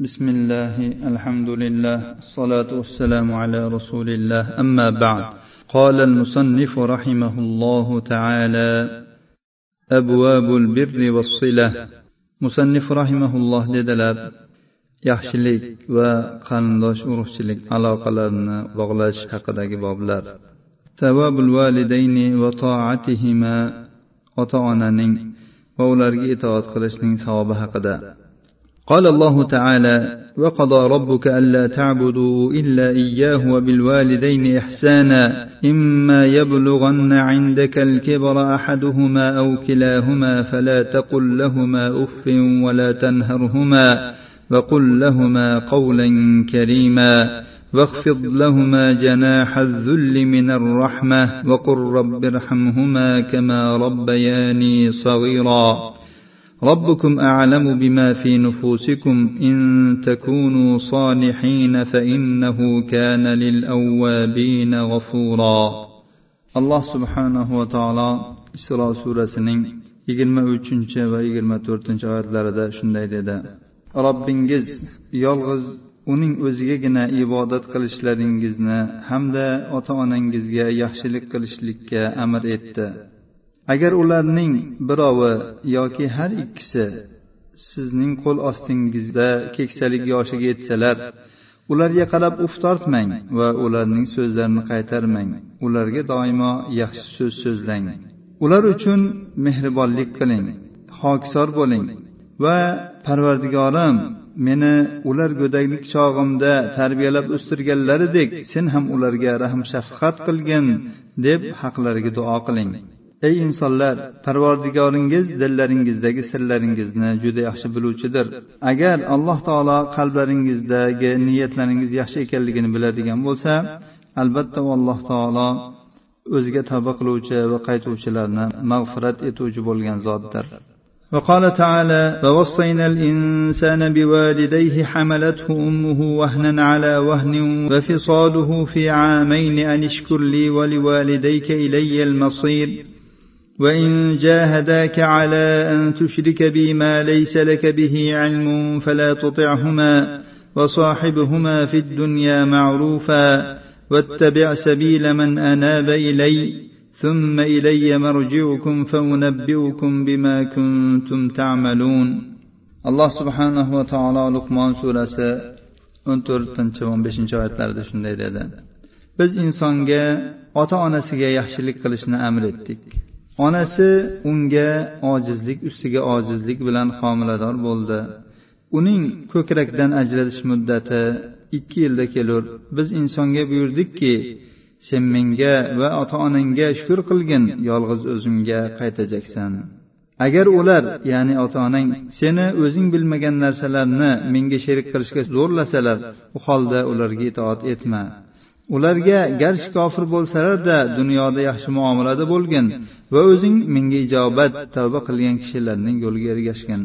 بسم الله الحمد لله الصلاة والسلام على رسول الله أما بعد قال المصنف رحمه الله تعالى أبواب البر والصلة مصنف رحمه الله dedilar yaxshilik va qarindosh urug'chilik aloqalarini bog'lash haqidagi boblar savobul validayni va toatihima ota onaning va ularga itoat qilishning savobi haqida قال الله تعالى وقضى ربك ألا تعبدوا إلا إياه وبالوالدين إحسانا إما يبلغن عندك الكبر أحدهما أو كلاهما فلا تقل لهما أف ولا تنهرهما وقل لهما قولا كريما واخفض لهما جناح الذل من الرحمة وقل رب ارحمهما كما ربياني صغيرا. ربكم اعلم بما في نفوسكم ان تكونوا صالحين فانه كان للاوابين غفورا alloh subhanahu va taolo isro surasining yigirma uchinchi va yigirma to'rtinchi oyatlarida shunday dedi robbingiz yolg'iz uning o'zigagina ibodat qilishlaringizni hamda ota onangizga yaxshilik qilishlikka amr etdi agar ularning birovi yoki har ikkisi sizning qo'l ostingizda keksalik yoshiga yetsalar ularga qarab uf tortmang va ularning so'zlarini qaytarmang. Ularga doimo yaxshi so'z so'zlang. Ular uchun mehribonlik qiling hokisor bo'ling va parvardigorim meni ular go'daklik chog'imda tarbiyalab o'stirganlaridek sen ham ularga rahm shafqat qilgin deb haqlariga duo qiling. ey insonlar parvardigoringiz dillaringizdagi sirlaringizni juda yaxshi biluvchidir agar alloh taolo qalblaringizdagi niyatlaringiz yaxshi ekanligini biladigan bo'lsa albatta alloh taolo o'ziga tavba qiluvchi va qaytuvchilarni mag'firat etuvchi bo'lgan zotdir وقال تعالى فوصينا الإنسان بوالديه حملته أمه وهنا على وهن وفصاله في عامين أن اشكر لي ولوالديك إلي المصير وإن جاهداك على أن تشرك بي ما ليس لك به علم فلا تطعهما وصاحبهما في الدنيا معروفا واتبع سبيل من أناب إلي ثم إلي مرجعكم فأنبئكم بما كنتم تعملون. الله سبحانه وتعالى لقمان سورة 14-15 oyatlarida shunday dedi. Biz insonga ota onasiga yaxshilik qilishni amr etdik. Onasi unga ojizlik ustiga ojizlik bilan homilador bo'ldi. Uning ko'krakdan ajralish muddati ikki yilda kelur. Biz insonga buyurdikki sen menga va ota onangga shukur qilgin yolg'iz o'zimga qaytajaksan. Agar ular ya'ni ota onang seni o'zing bilmagan narsalarni menga sherik qilishga zo'rlasalar u holda ularga itoat etma. ularga garchi kofir bo'lsalarda dunyoda yaxshi muomalada bo'lgin va o'zing menga ijobat tavba qilgan kishilarning yo'liga ergashgin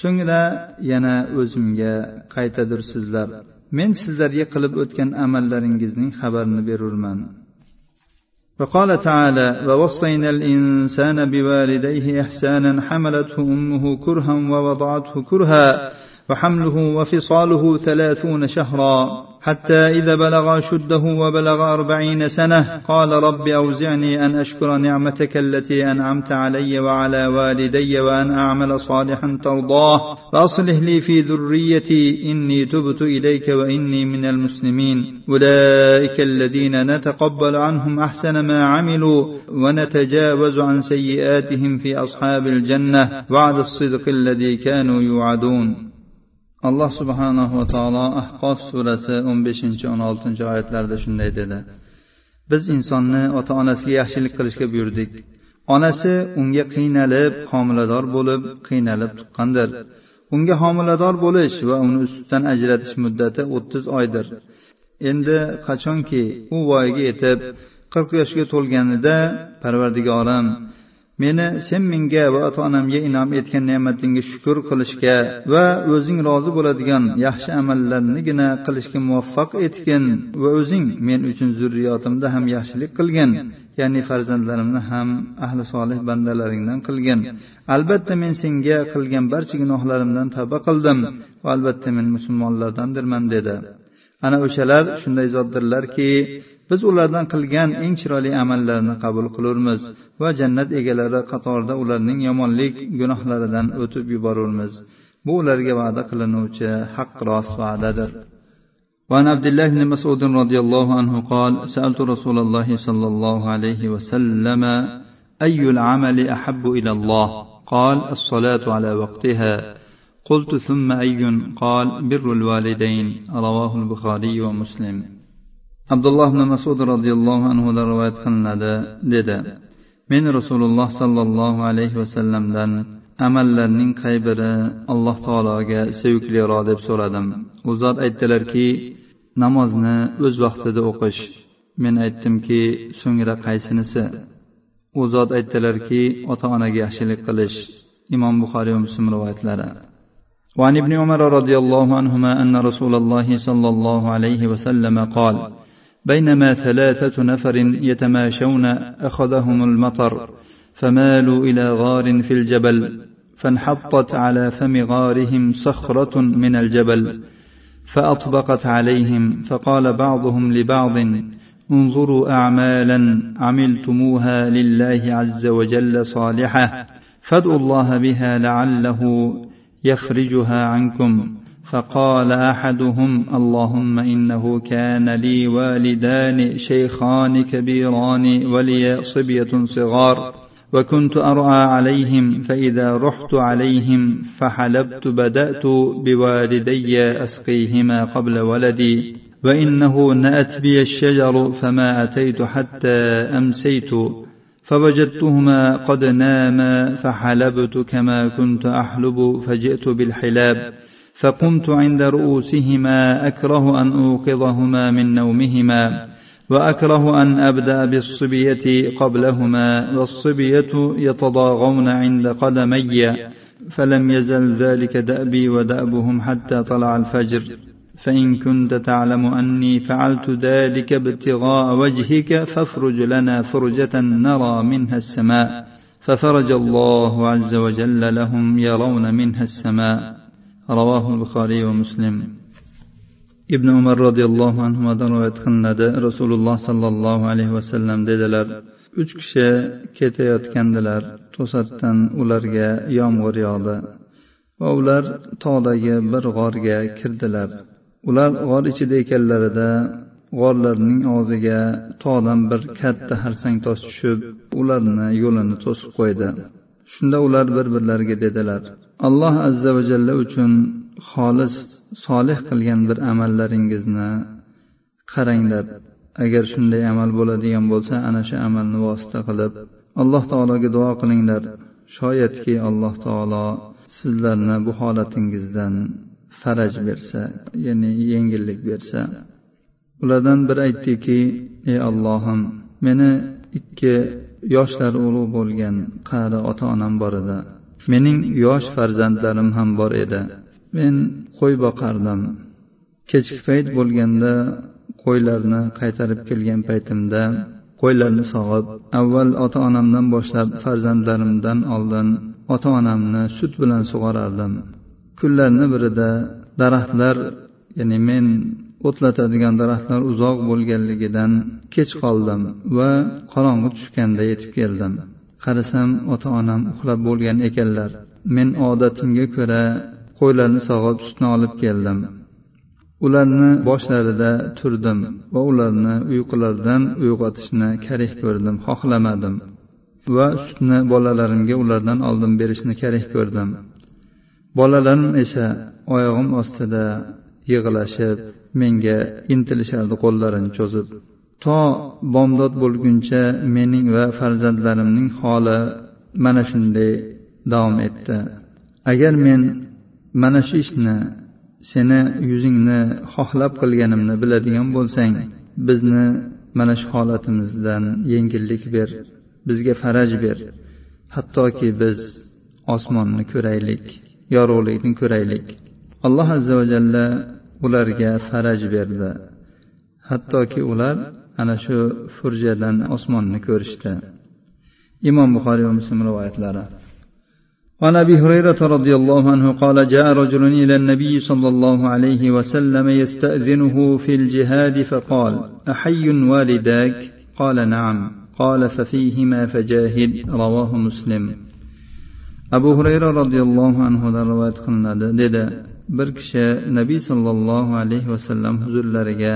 so'ngra yana o'zimga qaytadursizlar men sizlarga qilib o'tgan amallaringizning xabarini berurman وقال تعالى ووصينا الإنسان بوالديه إحسانا حملته أمه كرها ووضعته كرها وحمله وفصاله ثلاثون شهرا. حتى إذا بلغ شده وبلغ أربعين سنة قال رب أوزعني أن أشكر نعمتك التي أنعمت علي وعلى والدي وأن أعمل صالحا ترضاه. وأصلح لي في ذريتي إني تبت إليك وإني من المسلمين. أولئك الذين نتقبل عنهم أحسن ما عملوا ونتجاوز عن سيئاتهم في أصحاب الجنة وعد الصدق الذي كانوا يوعدون. Alloh subhanahu va taolo ahqof surasi o'n beshinchi o'n oltinchi oyatlarda shunday dedi. Biz insonni ota onasiga yaxshilik qilishga buyurdik. Onasi unga qiynalib homilador bo'lib qiynalib tuqqandir. Unga homilador bo'lish va uni sutdan ajratish muddati o'ttiz oydir. Endi qachonki u voyaga yetib qirq yoshga to'lganida parvardigorim meni sen menga va ota onamga inom etgan ne'matingga shukur qilishga va o'zing rozi bo'ladigan yaxshi amallarnigina qilishga muvaffaq etgin va o'zing men uchun zurriyotimda ham yaxshilik qilgin ya'ni farzandlarimni ham ahli solih bandalaringdan qilgin. Albatta men senga qilgan barcha gunohlarimdan tavba qildim va albatta men musulmonlardandirman dedi. Ana o'shalar shunday zotdirlarki biz ulardan qilgan eng chiroyli amallarni qabul qilurmiz va jannat egalari qatorida ularning yomonlik gunohlaridan o'tib yuborurmiz bu ularga va'da qilinuvchi haq rost va'dadir وعن عبد الله بن مسعود رضي الله عنه قال سألت رسول الله صلى الله عليه وسلم أي العمل أحب إلى الله قال الصلاة على وقتها قلت ثم أي قال بر الوالدين رواه البخاري ومسلم عبد الله بن مسعود رضي الله عنه رواية قلنا dedi men rasululloh sollallohu alayhi vasallamdan amallarning qay biri alloh taologa sevikliroq deb so'radim u zot aytdilarki namozni o'z vaqtida o'qish men aytdimki so'ngra qaysinisi u zot aytdilarki ota onaga yaxshilik qilish imom buxoriy va muslim rivoyatlari وعن ابن عمر رضي الله عنهما أن رسول الله صلى الله عليه وسلم قال بينما ثلاثة نفر يتماشون أخذهم المطر فمالوا إلى غار في الجبل فانحطت على فم غارهم صخرة من الجبل فأطبقت عليهم فقال بعضهم لبعض انظروا أعمالا عملتموها لله عز وجل صالحة فادعوا الله بها لعله يفرجها عنكم. فقال أحدهم اللهم إنه كان لي والدان شيخان كبيران ولي صبية صغار وكنت أرعى عليهم فإذا رحت عليهم فحلبت بدأت بوالدي أسقيهما قبل ولدي وإنه نأت بي الشجر فما أتيت حتى أمسيت فوجدتهما قد ناما فحلبت كما كنت أحلب فجئت بالحلاب. فقمت عند رؤوسهما أكره أن أوقظهما من نومهما وأكره أن أبدأ بالصبية قبلهما والصبية يتضاغون عند قدمي فلم يزل ذلك دأبي ودأبهم حتى طلع الفجر. فإن كنت تعلم أني فعلت ذلك ابتغاء وجهك فافرج لنا فرجة نرى منها السماء. ففرج الله عز وجل لهم يرون منها السماء. ravohul buxoriy va muslim. Ibn umar roziyallohu anhudan rivoyat qilinadi. Rasululloh sollallohu alayhi vasallam dedilar uch kishi ketayotgandilar. To'satdan ularga yomg'ir yog'di va ular tog'dagi bir g'orga kirdilar. Ular g'or ichida ekanlarida g'orlarning og'ziga tog'dan bir katta harsang tosh tushib ularni yo'lini to'sib qo'ydi. Shunda ular bir birlariga dedilar alloh azza va jalla uchun xolis solih qilgan bir amallaringizni qaranglar. Agar shunday amal bo'ladigan bo'lsa ana shu amalni vosita qilib alloh taologa duo qilinglar. Shoyatki alloh taolo sizlarni bu holatingizdan faraj bersa ya'ni yengillik bersa. Ulardan biri aytdiki ey ollohim meni ikki yoshlar ulug' bo'lgan qari ota onam bor edi. Mening yosh farzandlarim ham bor edi. Men qo'y boqardim. Kechki payt bo'lganda qo'ylarni qaytarib kelgan paytimda qo'ylarni sog'ib avval ota onamdan boshlab farzandlarimdan oldin ota onamni sut bilan sug'orardim. Kunlarni birida daraxtlar ya'ni men o'tlatadigan daraxtlar uzoq bo'lganligidan kech qoldim va qorong'i tushganda yetib keldim. Qarasam ota onam uxlab bo'lgan ekanlar. Men odatimga ko'ra qo'ylarni sog'ib sutni olib keldim. Ularni boshlarida turdim va ularni uyqularidan uyg'otishni karih ko'rdim xohlamadim va sutni bolalarimga ulardan oldin berishni karih ko'rdim. Bolalarim esa oyog'im ostida yig'lashib menga intilishardi qo'llarini cho'zib. To bomdod bo'lguncha mening va farzandlarimning holi mana shunday davom etdi. Agar men mana shu ishni seni yuzingni xohlab qilganimni biladigan bo'lsang bizni mana shu holatimizdan yengillik ber bizga faraj ber. Hattoki biz osmonni ko'raylik yorug'likni ko'raylik. Alloh azza va jalla ularga faraj berdi. Hattoki ular ana shu furjadan osmonni ko'rishdi imom buxoriy va muslim rivoyatlari وعن ابي هريره رضي الله عنه قال جاء رجل الى النبي صلى الله عليه وسلم يستاذنه في الجهاد فقال احي والداك قال نعم قال ففيهما فجاهد رواه مسلم abu hurayra roziyallohu anhudan rivoyat qilinadi dedi bir kishi nabiy sollallohu alayhi vasallam huzurlariga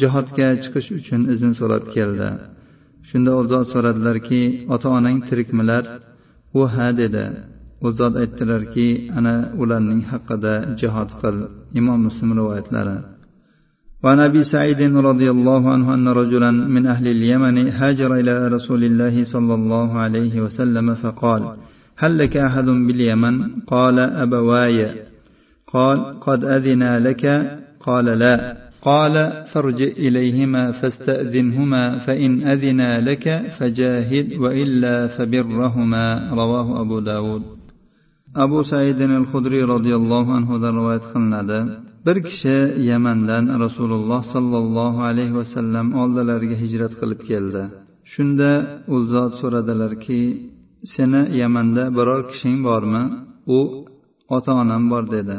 jihodga chiqish uchun izn so'rab keldi shunda u zot so'radilarki ota onang tirikmilar u ha dedi u zot aytdilarki ana ularning haqida jihod qil imom muslim rivoyatlari وعن ابي سعيد رضي الله عنه ان رجلا من اهل اليمن هاجر الى رسول الله صلى الله عليه وسلم فقال هل لك احد باليمن قال ابواي قال قد اذنا لك قال لا قال فارجع اليهما فاستاذنهما فان اذنا لك فجاهد والا فبرهما رواه ابو داود abu saidin al hudriy roziyallohu anhudan rivoyat qilinadi bir kishi yamandan rasululloh sollallohu alayhi vasallam oldilariga hijrat qilib keldi shunda u zot so'radilarki seni yamanda biror kishing bormi u ota onam bor dedi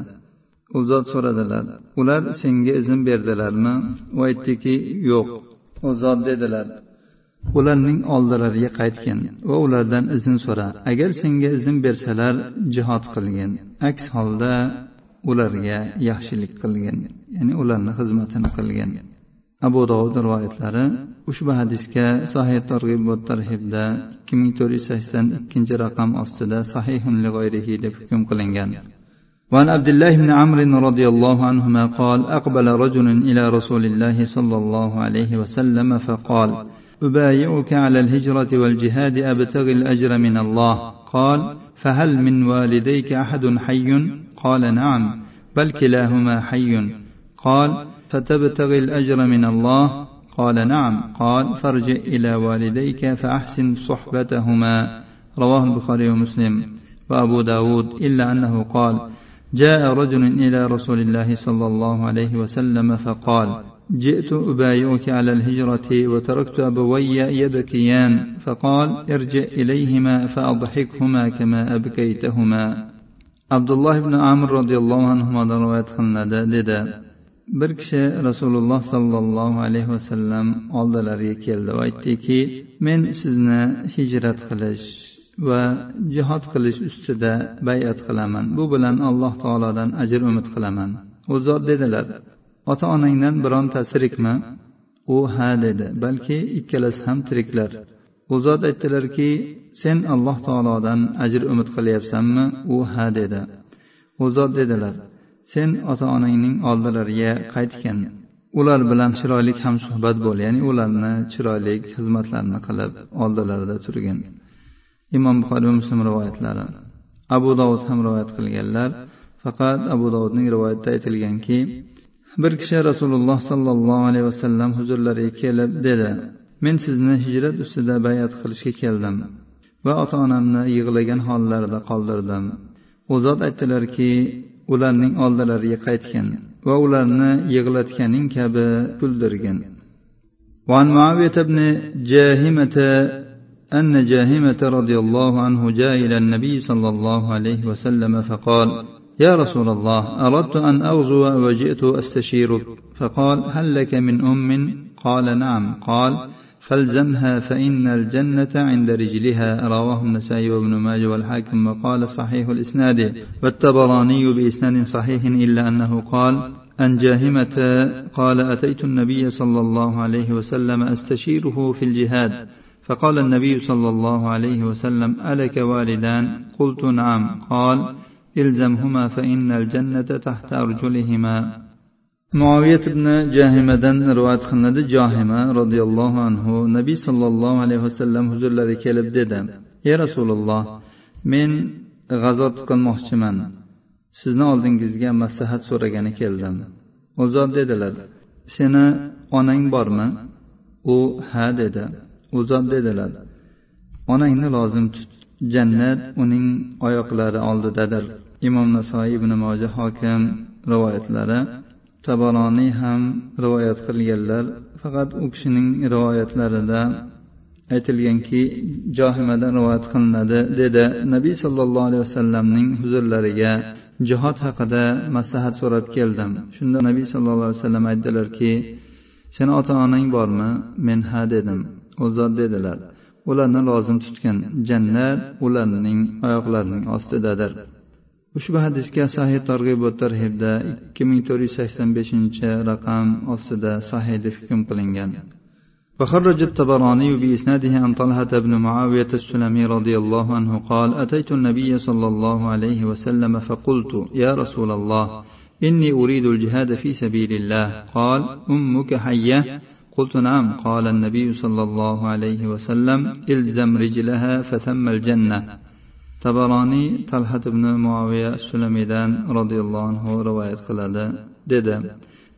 U zot so'radilar ular senga izn berdilarmi? U aytdiki yo'q. U zot dedilar ularning oldilariga qaytgin va ulardan izn so'ra. Agar senga izn bersalar jihod qilgin. Aks holda ularga yaxshilik qilgin ya'ni ularni xizmatini qilgin. Abu dovud rivoyatlari ushbu hadisga sahih targ'ib va tarhibda ikki ming to'rt yuz sakson ikkinchi raqam ostida sahihun deb hukm qilingan. وعن عبد الله بن عمرو رضي الله عنهما قال أقبل رجل إلى رسول الله صلى الله عليه وسلم فقال أبايعك على الهجرة والجهاد أبتغي الأجر من الله. قال فهل من والديك أحد حي؟ قال نعم بل كلاهما حي. قال فتبتغي الأجر من الله؟ قال نعم. قال فارجع إلى والديك فأحسن صحبتهما. رواه البخاري ومسلم. وأبو داود إلا أنه قال جاء رجل إلى رسول الله صلى الله عليه وسلم فقال جئت أبايعك على الهجرة وتركت أبوي يبكيان. فقال ارجع إليهما فأضحكهما كما أبكيتهما. عبد الله بن عمرو رضي الله عنهما رواية قلنada dedi bir kishi rasululloh sollallohu alayhi vasallam oldilariga keldi va aytdiki men sizni hijrat qilish va jihod qilish ustida bayat qilaman. Bu bilan alloh taolodan ajr umid qilaman. U zot dedilar ota onangdan birontasi tirikmi u ha dedi balki ikkalasi ham tiriklar u zot aytdilarki sen alloh taolodan ajr umid qilyapsanmi? U ha dedi. U zot dedilar sen ota onangning oldilariga qaytgin. Ular bilan chiroyli hamsuhbat bo'l ya'ni ularni chiroyli xizmatlarni qilib oldilarida turgin. imom buxoriy va muslim rivoyatlari abu dovud ham rivoyat qilganlar faqat abu dovudning rivoyatida aytilganki bir kishi rasululloh sollallohu alayhi vasallam huzurlariga kelib dedi men sizni hijrat ustida bayat qilishga keldim va ota onamni yig'lagan hollarida qoldirdim u zot aytdilarki ularning oldilariga qaytgin va ularni yig'latganing kabi kuldirgin وعن معاوية بن جاهمة أن جاهمة رضي الله عنه جاء إلى النبي صلى الله عليه وسلم فقال يا رسول الله أردت أن أغزو وجئت أستشيرك. فقال هل لك من أم؟ قال نعم. قال فالزمها فإن الجنة عند رجلها. رواه النسائي وابن ماجه والحاكم وقال صحيح الإسناد. والتبراني بإسناد صحيح إلا أنه قال أن جاهمة قال أتيت النبي صلى الله عليه وسلم أستشيره في الجهاد. فقال النبي صلى الله عليه وسلم ألك والدان قلت نعم قال إلزمهما فإن الجنة تحت أرجلهما muoviyat ibn jahimadan rivoyat qilinadi johima roziyallohu anhu nabiy sollallohu alayhi vasallam huzurlariga kelib dedi ey rasululloh men g'azot qilmoqchiman sizni oldingizga maslahat so'ragani keldim u zot dedilar seni onang bormi u ha dedi u zot dedilar. Onangni lozim tut. Jannat uning oyoqlari oldidadir. Imom nasoiy ibn moja hokim rivoyatlari. Tabaroniy ham rivoyat qilganlar. Faqat u kishining rivoyatlarida aytilganki johimadan rivoyat qilinadi dedi nabiy sollallohu alayhi vasallamning huzurlariga. Jihod haqida maslahat so'rab keldim. Shunda nabiy sollallohu alayhi vasallam aytdilarki seni ota onang bormi? Men ha dedim. u zot dedilar ularni lozim tutgan jannat ularning oyoqlarining ostidadir ushbu hadisga sahih targ'ib tarhibda ikki ming to'rt yuz sakson beshinchi raqam ostida sahih deb hukm qilingan وخرج الطبراني بإسناده عن طلحة بن معاوية السلمي رضي الله عنه قال أتيت النبي صلى الله عليه وسلم فقلت يا رسول الله إني أريد الجهاد في سبيل الله قال أمك حية قلت نعم قال النبي صلى الله عليه وسلم الزم رجلها فثم الجنة tabaroniy talhat ibn muaviya sulamiydan roziyallohu anhu rivoyat qiladi dedi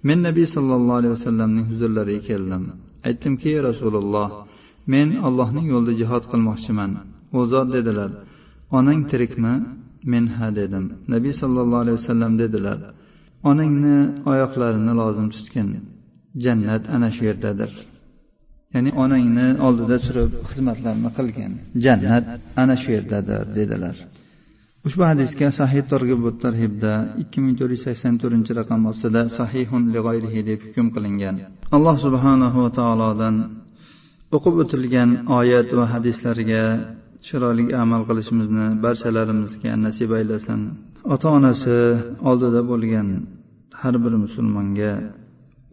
men nabiy sollallohu alayhi vasallamning huzurlariga keldim aytdimki rasululloh men allohning yo'lida jihod qilmoqchiman u zot dedilar onang tirikmi men ha dedim nabiy sollallohu alayhi vasallam dedilar onangni oyoqlarini lozim tutgin Jannat ana shu yerdadir. Ya'ni onangni oldida turib xizmatlarni qilgin. Jannat ana shu yerdadir dedilar. Ushbu hadisga sahih targ'ibut tarhibda ikki ming to'rt yuz sakson to'rtinchi raqam ostida sahihun lig'oyrihi deb hukm qilingan. Alloh subhanahu va taolodan o'qib o'tilgan oyat va hadislarga chiroyli amal qilishimizni barchalarimizga nasib aylasin. Ota onasi oldida bo'lgan har bir musulmonga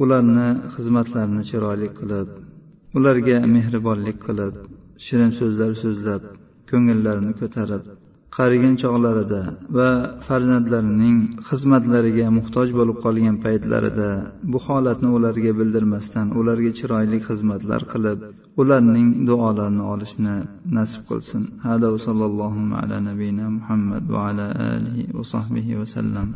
ularni xizmatlarini chiroyli qilib ularga mehribonlik qilib shirin so'zlar so'zlab ko'ngillarini ko'tarib qarigan chog'larida va farzandlarining xizmatlariga muhtoj bo'lib qolgan paytlarida bu holatni ularga bildirmasdan ularga chiroyli xizmatlar qilib ularning duolarini olishni nasib qilsin. Hada sallallohu ala nabiyina muhammad va ala alihi va sahbihi vasallam